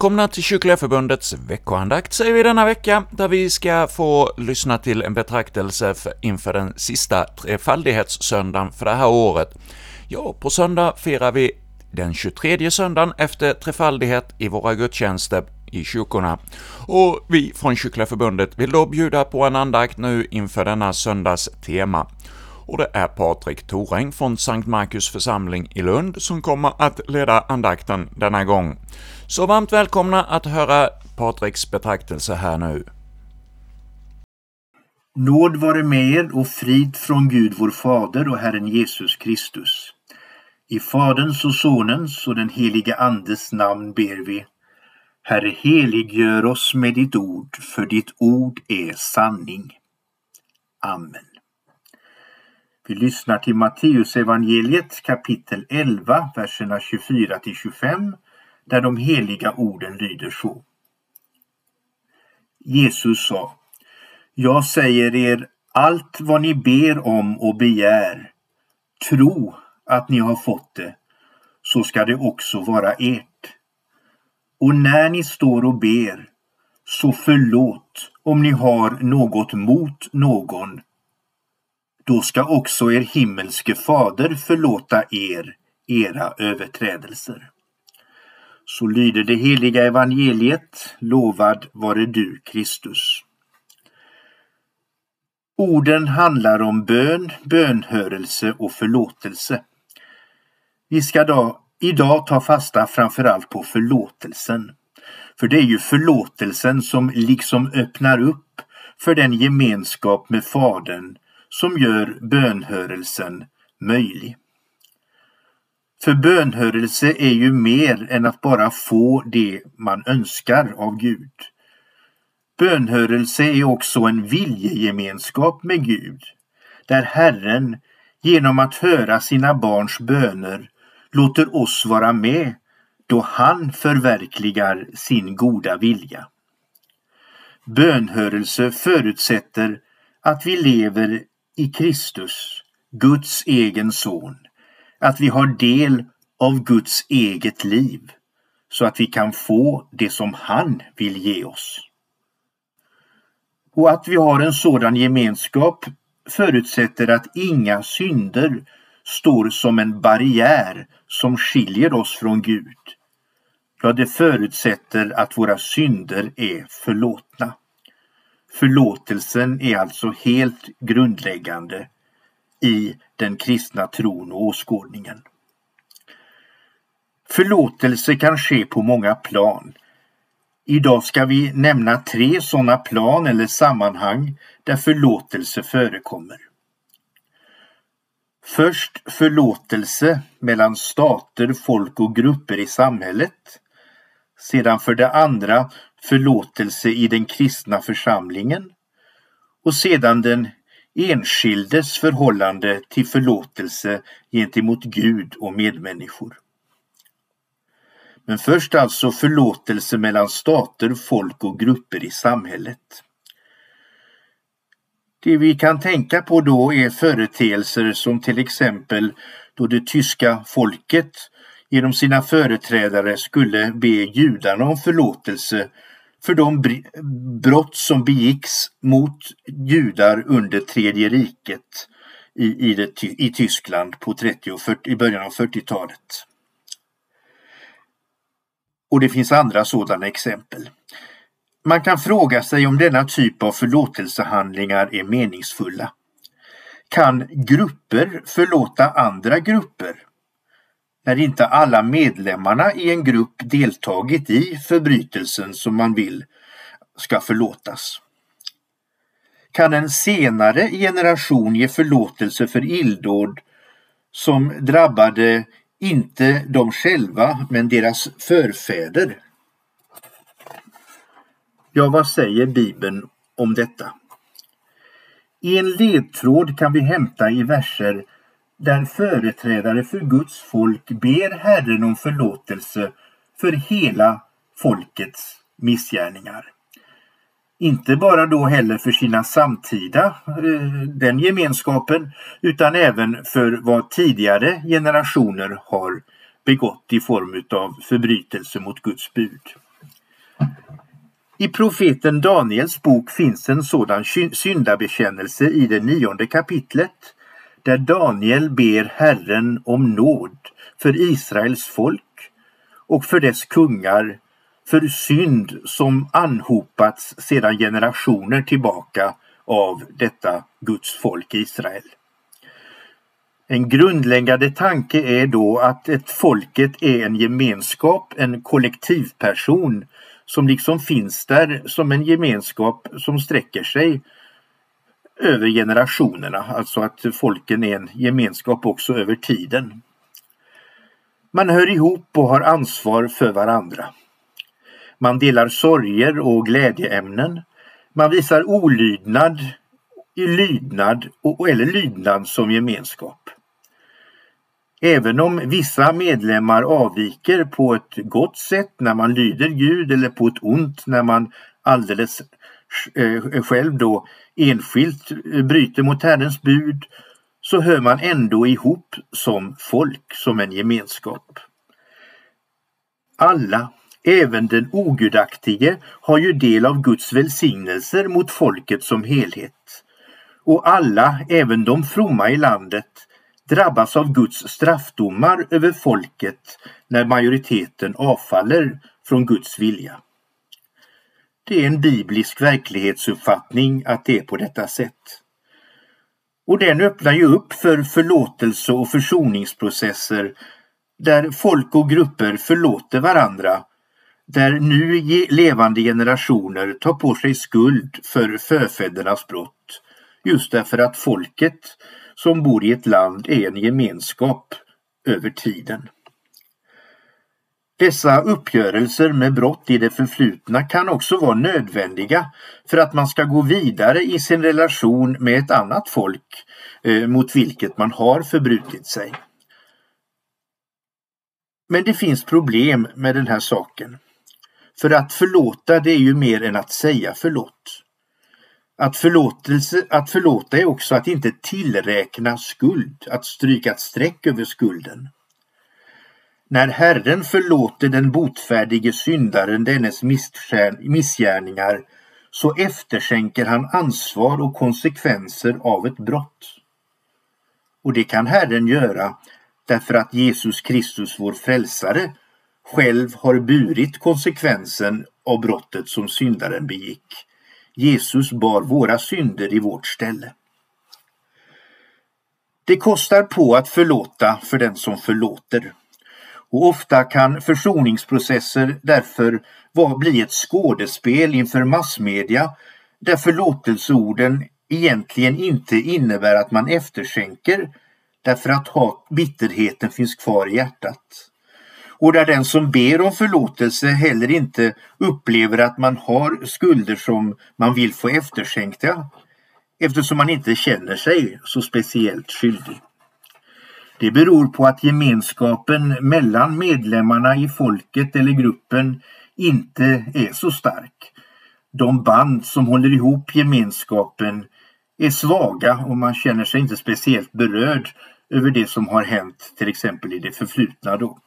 välkomna till Kyrkliga Förbundets veckoandakt säger vi denna vecka, där vi ska få lyssna till en betraktelse inför den sista trefaldighetssöndagen för det här året. Ja, på söndag firar vi den 23 söndagen efter trefaldighet i våra gudstjänster i kyrkorna. Och vi från Kyrkliga Förbundet vill då bjuda på en andakt nu inför denna söndags tema och det är Patrik Thoräng från Sankt Markus församling i Lund som kommer att leda andakten denna gång. Så varmt välkomna att höra Patriks betraktelse här nu. Nåd vare med er och frid från Gud vår Fader och Herren Jesus Kristus. I Faderns och Sonens och den helige Andes namn ber vi. Herre, heliggör oss med ditt ord, för ditt ord är sanning. Amen. Vi lyssnar till Matteusevangeliet kapitel 11, verserna 24 till 25, där de heliga orden lyder så. Jesus sa Jag säger er allt vad ni ber om och begär, tro att ni har fått det, så ska det också vara ert. Och när ni står och ber, så förlåt om ni har något mot någon då ska också er himmelske fader förlåta er era överträdelser. Så lyder det heliga evangeliet, lovad vare du Kristus. Orden handlar om bön, bönhörelse och förlåtelse. Vi ska då, idag ta fasta framförallt på förlåtelsen. För det är ju förlåtelsen som liksom öppnar upp för den gemenskap med Fadern som gör bönhörelsen möjlig. För bönhörelse är ju mer än att bara få det man önskar av Gud. Bönhörelse är också en viljegemenskap med Gud, där Herren genom att höra sina barns böner låter oss vara med då han förverkligar sin goda vilja. Bönhörelse förutsätter att vi lever i Kristus, Guds egen son, att vi har del av Guds eget liv så att vi kan få det som han vill ge oss. Och att vi har en sådan gemenskap förutsätter att inga synder står som en barriär som skiljer oss från Gud. Ja, det förutsätter att våra synder är förlåtna. Förlåtelsen är alltså helt grundläggande i den kristna tron och åskådningen. Förlåtelse kan ske på många plan. Idag ska vi nämna tre sådana plan eller sammanhang där förlåtelse förekommer. Först förlåtelse mellan stater, folk och grupper i samhället. Sedan för det andra förlåtelse i den kristna församlingen och sedan den enskildes förhållande till förlåtelse gentemot Gud och medmänniskor. Men först alltså förlåtelse mellan stater, folk och grupper i samhället. Det vi kan tänka på då är företeelser som till exempel då det tyska folket genom sina företrädare skulle be judarna om förlåtelse för de brott som begicks mot judar under tredje riket i, i, det, i Tyskland på 30 och 40, i början av 40-talet. Och det finns andra sådana exempel. Man kan fråga sig om denna typ av förlåtelsehandlingar är meningsfulla. Kan grupper förlåta andra grupper när inte alla medlemmarna i en grupp deltagit i förbrytelsen som man vill ska förlåtas. Kan en senare generation ge förlåtelse för illdåd som drabbade inte dem själva men deras förfäder? Ja, vad säger Bibeln om detta? I en ledtråd kan vi hämta i verser där företrädare för Guds folk ber Herren om förlåtelse för hela folkets missgärningar. Inte bara då heller för sina samtida, eh, den gemenskapen, utan även för vad tidigare generationer har begått i form av förbrytelse mot Guds bud. I profeten Daniels bok finns en sådan syndabekännelse i det nionde kapitlet där Daniel ber Herren om nåd för Israels folk och för dess kungar för synd som anhopats sedan generationer tillbaka av detta Guds folk Israel. En grundläggande tanke är då att ett folket är en gemenskap, en kollektivperson som liksom finns där som en gemenskap som sträcker sig över generationerna, alltså att folken är en gemenskap också över tiden. Man hör ihop och har ansvar för varandra. Man delar sorger och glädjeämnen. Man visar olydnad, i lydnad och, eller lydnad som gemenskap. Även om vissa medlemmar avviker på ett gott sätt när man lyder Gud eller på ett ont när man alldeles Eh, själv då enskilt eh, bryter mot Herrens bud så hör man ändå ihop som folk, som en gemenskap. Alla, även den ogudaktige, har ju del av Guds välsignelser mot folket som helhet. Och alla, även de fromma i landet, drabbas av Guds straffdomar över folket när majoriteten avfaller från Guds vilja. Det är en biblisk verklighetsuppfattning att det är på detta sätt. Och den öppnar ju upp för förlåtelse och försoningsprocesser där folk och grupper förlåter varandra, där nu levande generationer tar på sig skuld för förfädernas brott, just därför att folket som bor i ett land är en gemenskap över tiden. Dessa uppgörelser med brott i det förflutna kan också vara nödvändiga för att man ska gå vidare i sin relation med ett annat folk eh, mot vilket man har förbrutit sig. Men det finns problem med den här saken. För att förlåta det är ju mer än att säga förlåt. Att, förlåtelse, att förlåta är också att inte tillräkna skuld, att stryka ett streck över skulden. När Herren förlåter den botfärdige syndaren dennes missgärningar så efterskänker han ansvar och konsekvenser av ett brott. Och det kan Herren göra därför att Jesus Kristus, vår frälsare, själv har burit konsekvensen av brottet som syndaren begick. Jesus bar våra synder i vårt ställe. Det kostar på att förlåta för den som förlåter. Och ofta kan försoningsprocesser därför bli ett skådespel inför massmedia där förlåtelseorden egentligen inte innebär att man efterskänker därför att bitterheten finns kvar i hjärtat. Och där den som ber om förlåtelse heller inte upplever att man har skulder som man vill få efterskänkta eftersom man inte känner sig så speciellt skyldig. Det beror på att gemenskapen mellan medlemmarna i folket eller gruppen inte är så stark. De band som håller ihop gemenskapen är svaga och man känner sig inte speciellt berörd över det som har hänt till exempel i det förflutna då.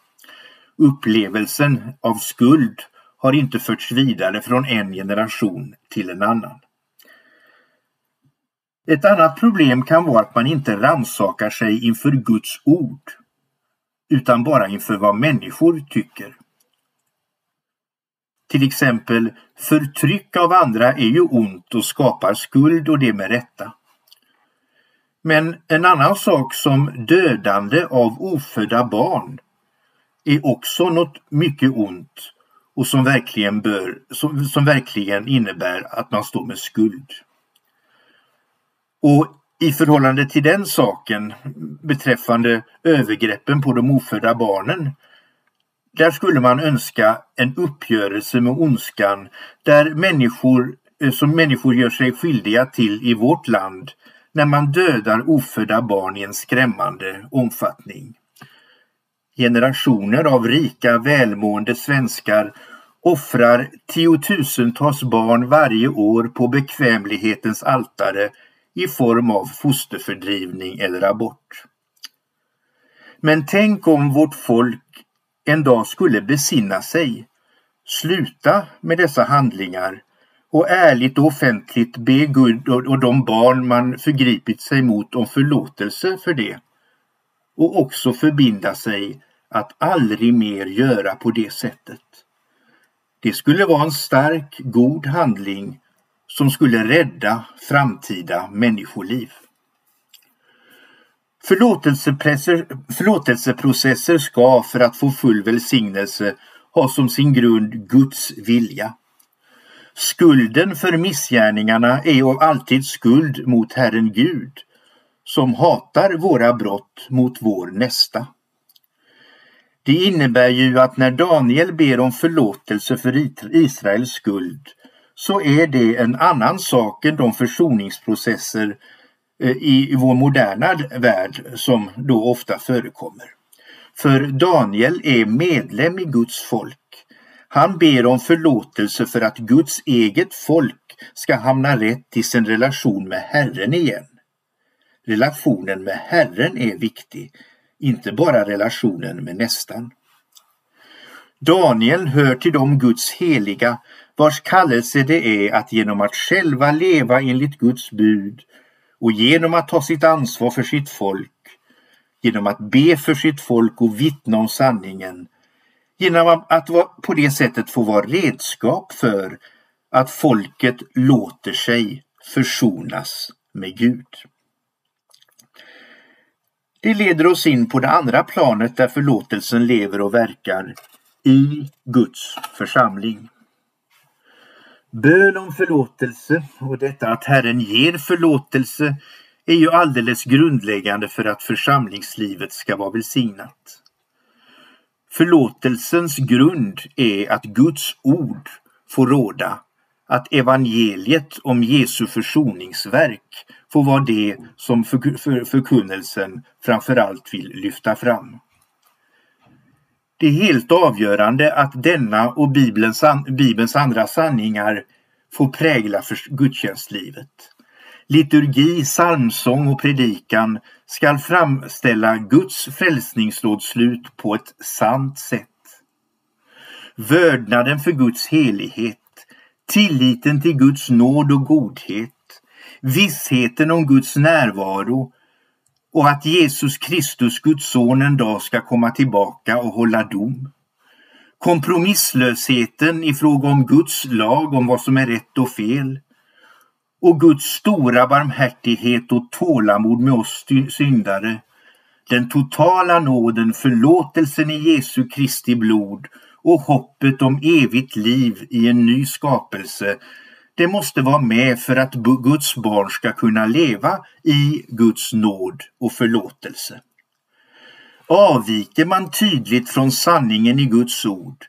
Upplevelsen av skuld har inte förts vidare från en generation till en annan. Ett annat problem kan vara att man inte ransakar sig inför Guds ord utan bara inför vad människor tycker. Till exempel, förtryck av andra är ju ont och skapar skuld och det med rätta. Men en annan sak som dödande av ofödda barn är också något mycket ont och som verkligen, bör, som, som verkligen innebär att man står med skuld. Och i förhållande till den saken beträffande övergreppen på de ofödda barnen där skulle man önska en uppgörelse med ondskan där människor eh, som människor gör sig skyldiga till i vårt land när man dödar ofödda barn i en skrämmande omfattning. Generationer av rika välmående svenskar offrar tiotusentals barn varje år på bekvämlighetens altare i form av fosterfördrivning eller abort. Men tänk om vårt folk en dag skulle besinna sig sluta med dessa handlingar och ärligt och offentligt be Gud och de barn man förgripit sig mot om förlåtelse för det. Och också förbinda sig att aldrig mer göra på det sättet. Det skulle vara en stark, god handling som skulle rädda framtida människoliv. Förlåtelseprocesser ska för att få full välsignelse ha som sin grund Guds vilja. Skulden för missgärningarna är av alltid skuld mot Herren Gud som hatar våra brott mot vår nästa. Det innebär ju att när Daniel ber om förlåtelse för Israels skuld så är det en annan sak än de försoningsprocesser eh, i vår moderna värld som då ofta förekommer. För Daniel är medlem i Guds folk. Han ber om förlåtelse för att Guds eget folk ska hamna rätt i sin relation med Herren igen. Relationen med Herren är viktig, inte bara relationen med nästan. Daniel hör till de Guds heliga vars kallelse det är att genom att själva leva enligt Guds bud och genom att ta sitt ansvar för sitt folk, genom att be för sitt folk och vittna om sanningen, genom att på det sättet få vara redskap för att folket låter sig försonas med Gud. Det leder oss in på det andra planet där förlåtelsen lever och verkar i Guds församling. Bön om förlåtelse och detta att Herren ger förlåtelse är ju alldeles grundläggande för att församlingslivet ska vara välsignat. Förlåtelsens grund är att Guds ord får råda, att evangeliet om Jesu försoningsverk får vara det som förkunnelsen framförallt vill lyfta fram. Det är helt avgörande att denna och Bibelns, Bibelns andra sanningar får prägla för gudstjänstlivet. Liturgi, psalmsång och predikan skall framställa Guds frälsningsrådslut på ett sant sätt. Vördnaden för Guds helighet, tilliten till Guds nåd och godhet, vissheten om Guds närvaro och att Jesus Kristus, Guds son, en dag ska komma tillbaka och hålla dom. Kompromisslösheten i fråga om Guds lag om vad som är rätt och fel och Guds stora barmhärtighet och tålamod med oss syndare. Den totala nåden, förlåtelsen i Jesu Kristi blod och hoppet om evigt liv i en ny skapelse det måste vara med för att Guds barn ska kunna leva i Guds nåd och förlåtelse. Avviker man tydligt från sanningen i Guds ord,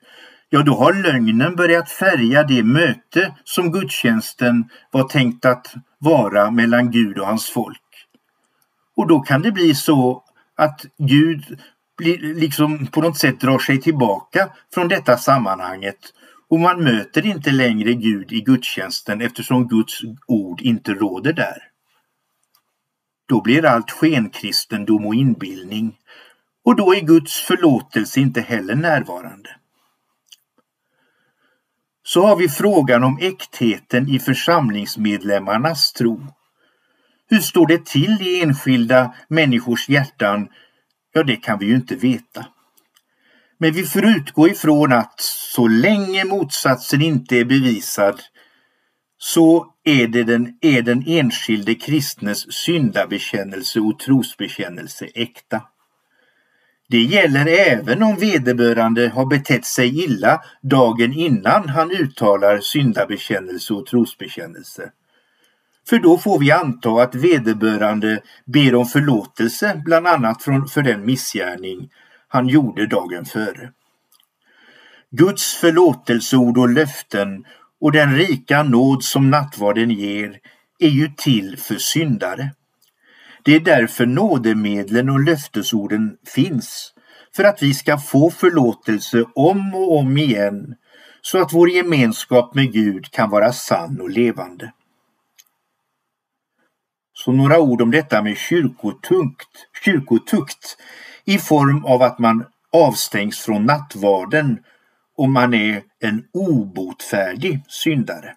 ja då har lögnen börjat färga det möte som gudstjänsten var tänkt att vara mellan Gud och hans folk. Och då kan det bli så att Gud liksom på något sätt drar sig tillbaka från detta sammanhanget och man möter inte längre Gud i gudstjänsten eftersom Guds ord inte råder där. Då blir allt skenkristendom och inbildning och då är Guds förlåtelse inte heller närvarande. Så har vi frågan om äktheten i församlingsmedlemmarnas tro. Hur står det till i enskilda människors hjärtan? Ja, det kan vi ju inte veta. Men vi får utgå ifrån att så länge motsatsen inte är bevisad så är, det den, är den enskilde kristnes syndabekännelse och trosbekännelse äkta. Det gäller även om vederbörande har betett sig illa dagen innan han uttalar syndabekännelse och trosbekännelse. För då får vi anta att vederbörande ber om förlåtelse bland annat för den missgärning han gjorde dagen före. Guds förlåtelseord och löften och den rika nåd som nattvarden ger är ju till för syndare. Det är därför nådemedlen och löftesorden finns, för att vi ska få förlåtelse om och om igen, så att vår gemenskap med Gud kan vara sann och levande. Så några ord om detta med kyrkotukt, kyrkotukt i form av att man avstängs från nattvarden och man är en obotfärdig syndare.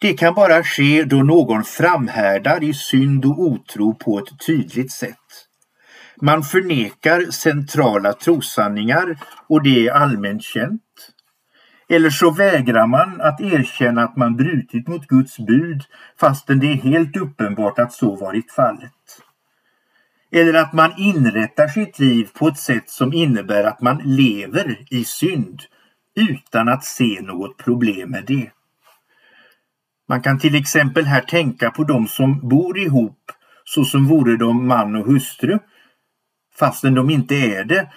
Det kan bara ske då någon framhärdar i synd och otro på ett tydligt sätt. Man förnekar centrala trossanningar och det är allmänt känt. Eller så vägrar man att erkänna att man brutit mot Guds bud fastän det är helt uppenbart att så varit fallet. Eller att man inrättar sitt liv på ett sätt som innebär att man lever i synd utan att se något problem med det. Man kan till exempel här tänka på de som bor ihop så som vore de man och hustru fastän de inte är det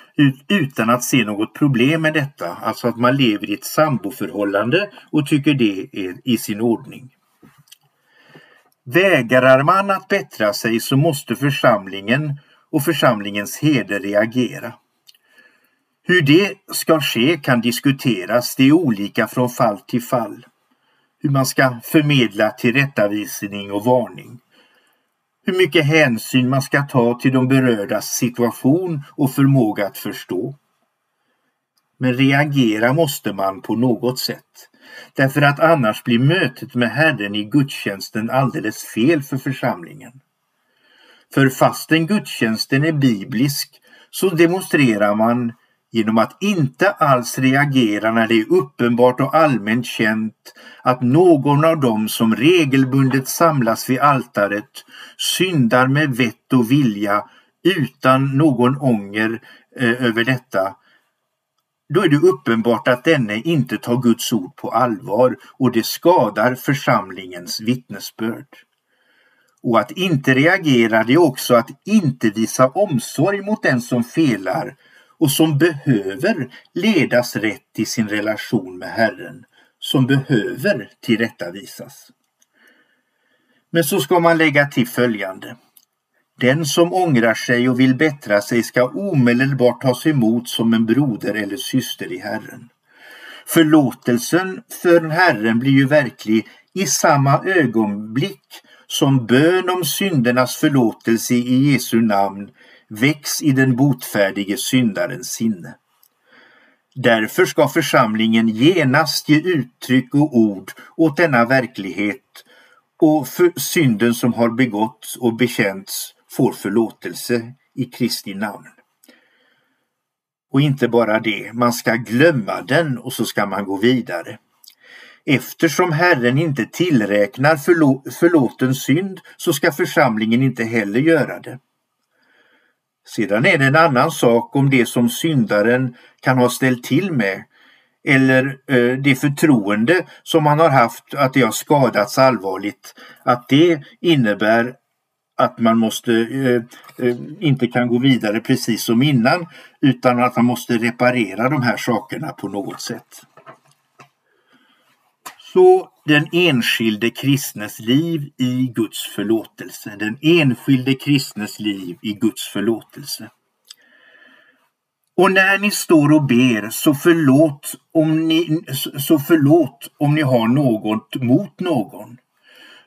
utan att se något problem med detta. Alltså att man lever i ett samboförhållande och tycker det är i sin ordning. Vägrar man att bättra sig så måste församlingen och församlingens heder reagera. Hur det ska ske kan diskuteras, det är olika från fall till fall. Hur man ska förmedla tillrättavisning och varning. Hur mycket hänsyn man ska ta till de berördas situation och förmåga att förstå. Men reagera måste man på något sätt. Därför att annars blir mötet med Herren i gudstjänsten alldeles fel för församlingen. För fastän gudstjänsten är biblisk så demonstrerar man genom att inte alls reagera när det är uppenbart och allmänt känt att någon av dem som regelbundet samlas vid altaret syndar med vett och vilja utan någon ånger eh, över detta då är det uppenbart att denne inte tar Guds ord på allvar och det skadar församlingens vittnesbörd. Och att inte reagera det är också att inte visa omsorg mot den som felar och som behöver ledas rätt i sin relation med Herren, som behöver tillrättavisas. Men så ska man lägga till följande. Den som ångrar sig och vill bättra sig ska omedelbart tas emot som en broder eller syster i Herren. Förlåtelsen för Herren blir ju verklig i samma ögonblick som bön om syndernas förlåtelse i Jesu namn väcks i den botfärdige syndarens sinne. Därför ska församlingen genast ge uttryck och ord åt denna verklighet och för synden som har begåtts och bekänts får förlåtelse i Kristi namn. Och inte bara det, man ska glömma den och så ska man gå vidare. Eftersom Herren inte tillräknar förlå förlåten synd så ska församlingen inte heller göra det. Sedan är det en annan sak om det som syndaren kan ha ställt till med eller eh, det förtroende som man har haft att det har skadats allvarligt, att det innebär att man måste eh, eh, inte kan gå vidare precis som innan utan att man måste reparera de här sakerna på något sätt. Så den enskilde kristnes liv i Guds förlåtelse. Den enskilde kristnes liv i Guds förlåtelse. Och när ni står och ber så förlåt om ni, så förlåt om ni har något mot någon.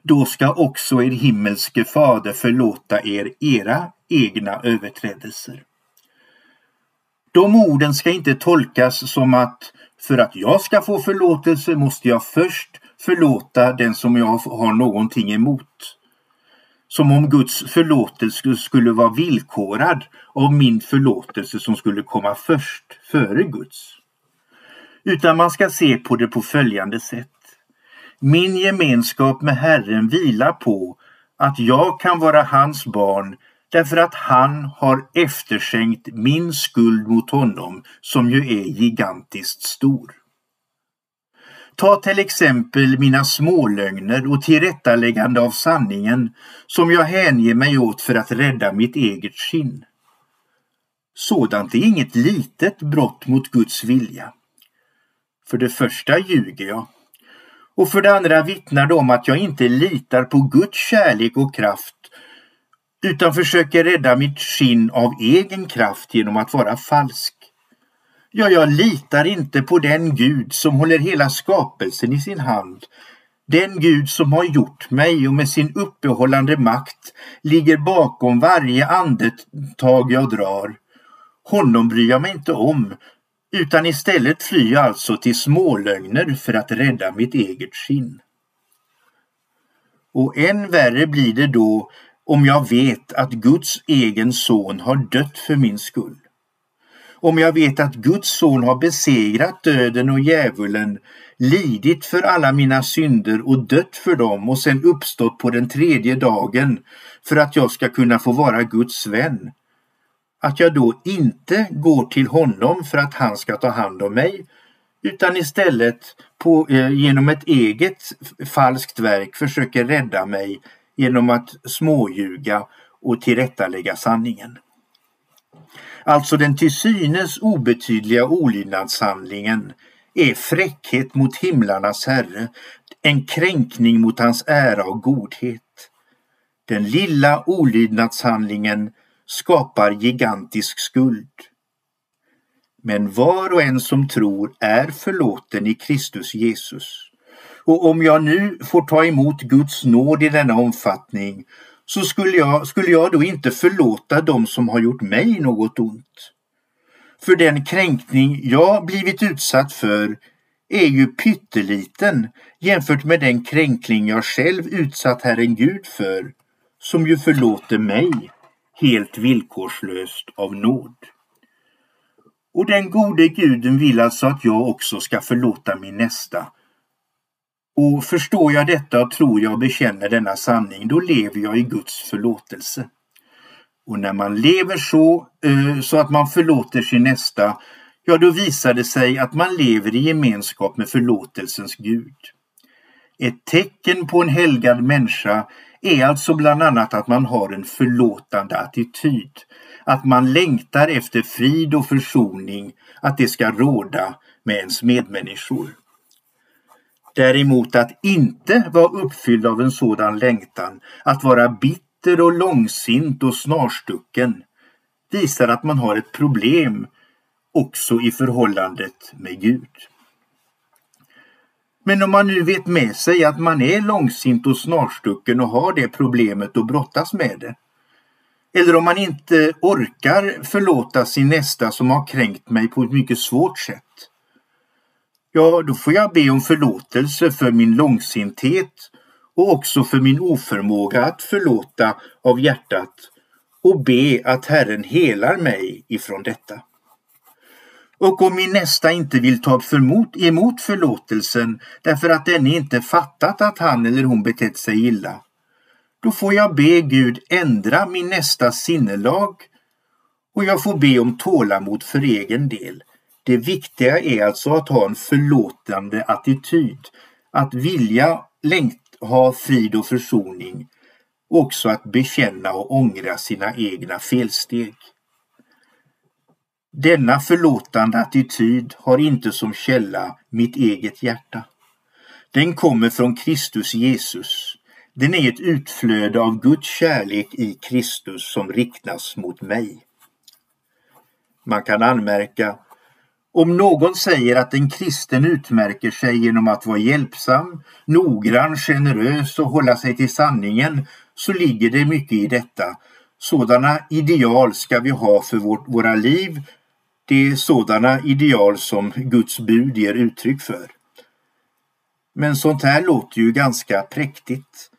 Då ska också er himmelske fader förlåta er era egna överträdelser. De orden ska inte tolkas som att för att jag ska få förlåtelse måste jag först förlåta den som jag har någonting emot. Som om Guds förlåtelse skulle vara villkorad av min förlåtelse som skulle komma först, före Guds. Utan man ska se på det på följande sätt. Min gemenskap med Herren vilar på att jag kan vara hans barn därför att han har efterskänkt min skuld mot honom som ju är gigantiskt stor. Ta till exempel mina smålögner och tillrättaläggande av sanningen som jag hänger mig åt för att rädda mitt eget skinn. Sådant är inget litet brott mot Guds vilja. För det första ljuger jag. Och för det andra vittnar det om att jag inte litar på Guds kärlek och kraft utan försöker rädda mitt skinn av egen kraft genom att vara falsk. Ja, jag litar inte på den Gud som håller hela skapelsen i sin hand. Den Gud som har gjort mig och med sin uppehållande makt ligger bakom varje andetag jag drar. Honom bryr jag mig inte om, utan istället flyr jag alltså till smålögner för att rädda mitt eget skinn. Och än värre blir det då om jag vet att Guds egen son har dött för min skull. Om jag vet att Guds son har besegrat döden och djävulen, lidit för alla mina synder och dött för dem och sen uppstått på den tredje dagen för att jag ska kunna få vara Guds vän. Att jag då inte går till honom för att han ska ta hand om mig utan istället på, eh, genom ett eget falskt verk försöker rädda mig genom att småljuga och tillrättalägga sanningen. Alltså den till synes obetydliga olydnadshandlingen är fräckhet mot himlarnas herre, en kränkning mot hans ära och godhet. Den lilla olydnadshandlingen skapar gigantisk skuld. Men var och en som tror är förlåten i Kristus Jesus. Och om jag nu får ta emot Guds nåd i denna omfattning så skulle jag, skulle jag då inte förlåta dem som har gjort mig något ont. För den kränkning jag blivit utsatt för är ju pytteliten jämfört med den kränkning jag själv utsatt Herren Gud för, som ju förlåter mig helt villkorslöst av nåd. Och den gode guden vill alltså att jag också ska förlåta min nästa. Och förstår jag detta och tror jag och bekänner denna sanning, då lever jag i Guds förlåtelse. Och när man lever så, eh, så att man förlåter sin nästa, ja då visar det sig att man lever i gemenskap med förlåtelsens Gud. Ett tecken på en helgad människa är alltså bland annat att man har en förlåtande attityd. Att man längtar efter frid och försoning, att det ska råda med ens medmänniskor. Däremot att inte vara uppfylld av en sådan längtan, att vara bitter och långsint och snarstucken, visar att man har ett problem också i förhållandet med Gud. Men om man nu vet med sig att man är långsint och snarstucken och har det problemet och brottas med det. Eller om man inte orkar förlåta sin nästa som har kränkt mig på ett mycket svårt sätt. Ja, då får jag be om förlåtelse för min långsinthet och också för min oförmåga att förlåta av hjärtat och be att Herren helar mig ifrån detta. Och om min nästa inte vill ta förmot, emot förlåtelsen därför att den inte fattat att han eller hon betett sig illa, då får jag be Gud ändra min nästa sinnelag och jag får be om tålamod för egen del. Det viktiga är alltså att ha en förlåtande attityd, att vilja längt, ha frid och försoning också att bekänna och ångra sina egna felsteg. Denna förlåtande attityd har inte som källa mitt eget hjärta. Den kommer från Kristus Jesus. Den är ett utflöde av Guds kärlek i Kristus som riktas mot mig. Man kan anmärka om någon säger att en kristen utmärker sig genom att vara hjälpsam, noggrann, generös och hålla sig till sanningen så ligger det mycket i detta. Sådana ideal ska vi ha för vårt, våra liv det är sådana ideal som Guds bud ger uttryck för. Men sånt här låter ju ganska präktigt.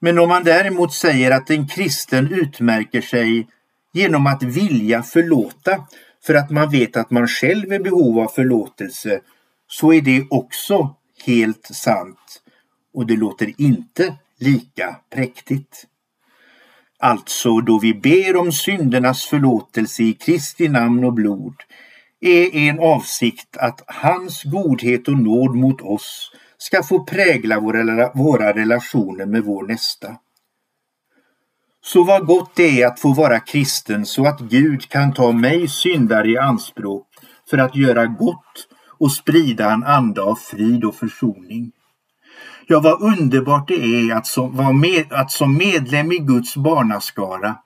Men om man däremot säger att en kristen utmärker sig genom att vilja förlåta för att man vet att man själv är i behov av förlåtelse så är det också helt sant och det låter inte lika präktigt. Alltså då vi ber om syndernas förlåtelse i Kristi namn och blod är en avsikt att hans godhet och nåd mot oss ska få prägla våra, relationer med vår nästa. Så vad gott det är att få vara kristen så att Gud kan ta mig syndare i anspråk för att göra gott och sprida en anda av frid och försoning. Ja, vad underbart det är att som, med, att som medlem i Guds barnaskara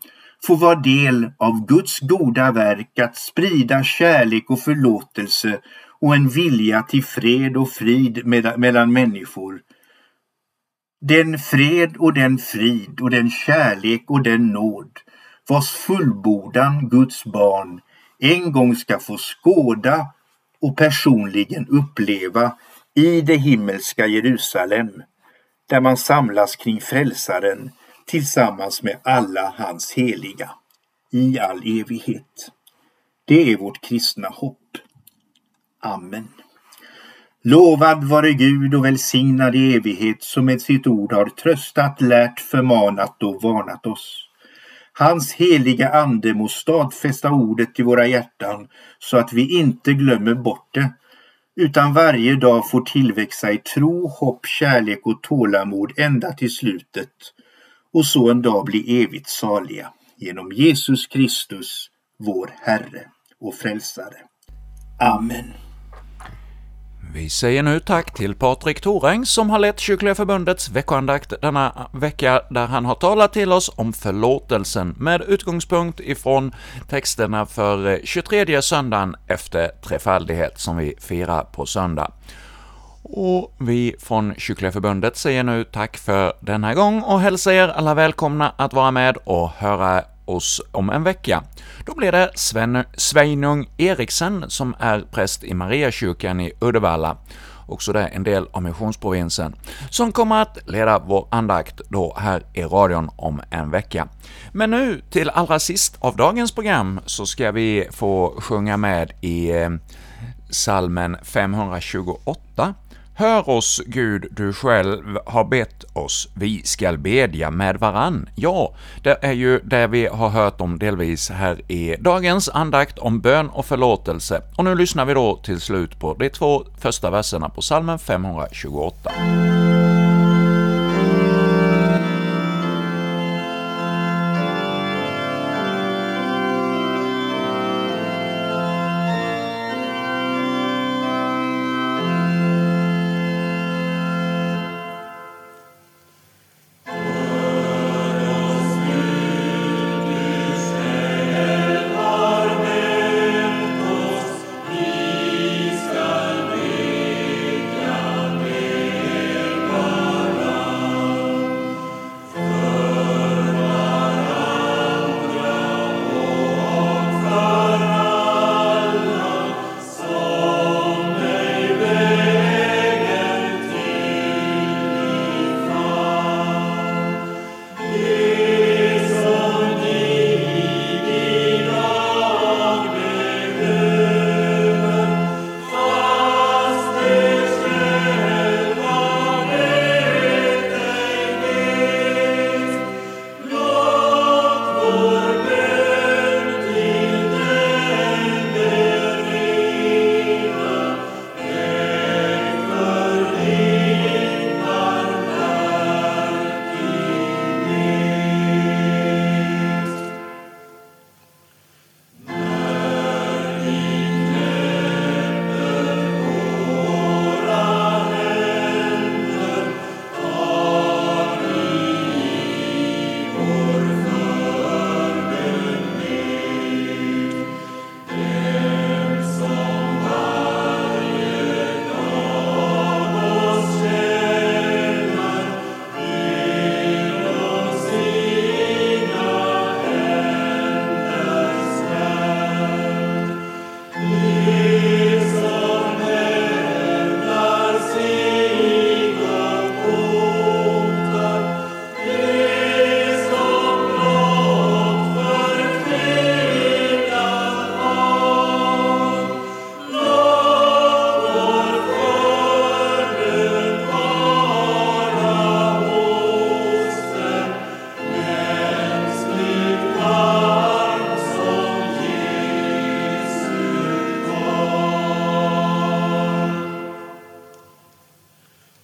få vara del av Guds goda verk att sprida kärlek och förlåtelse och en vilja till fred och frid mellan människor. Den fred och den frid och den kärlek och den nåd vars fullbordan Guds barn en gång ska få skåda och personligen uppleva i det himmelska Jerusalem, där man samlas kring Frälsaren tillsammans med alla hans heliga i all evighet. Det är vårt kristna hopp. Amen. Lovad vare Gud och välsignad i evighet som med sitt ord har tröstat, lärt, förmanat och varnat oss. Hans heliga ande må stadfästa ordet i våra hjärtan så att vi inte glömmer bort det utan varje dag får tillväxa i tro, hopp, kärlek och tålamod ända till slutet och så en dag bli evigt saliga genom Jesus Kristus, vår Herre och Frälsare. Amen. Vi säger nu tack till Patrik Thoräng som har lett Kyrkliga Förbundets veckoandakt denna vecka, där han har talat till oss om förlåtelsen med utgångspunkt ifrån texterna för eh, 23 söndagen efter trefaldighet som vi firar på söndag. Och vi från Kyrkliga Förbundet säger nu tack för denna gång och hälsar er alla välkomna att vara med och höra oss om en vecka. Då blir det Sven, Sveinung Eriksen som är präst i Mariakyrkan i Uddevalla, också det en del av missionsprovinsen, som kommer att leda vår andakt då här i radion om en vecka. Men nu till allra sist av dagens program så ska vi få sjunga med i psalmen salmen 528 Hör oss, Gud, du själv har bett oss, vi skall bedja med varann. Ja, det är ju det vi har hört om delvis här i dagens andakt om bön och förlåtelse, och nu lyssnar vi då till slut på de två första verserna på salmen 528.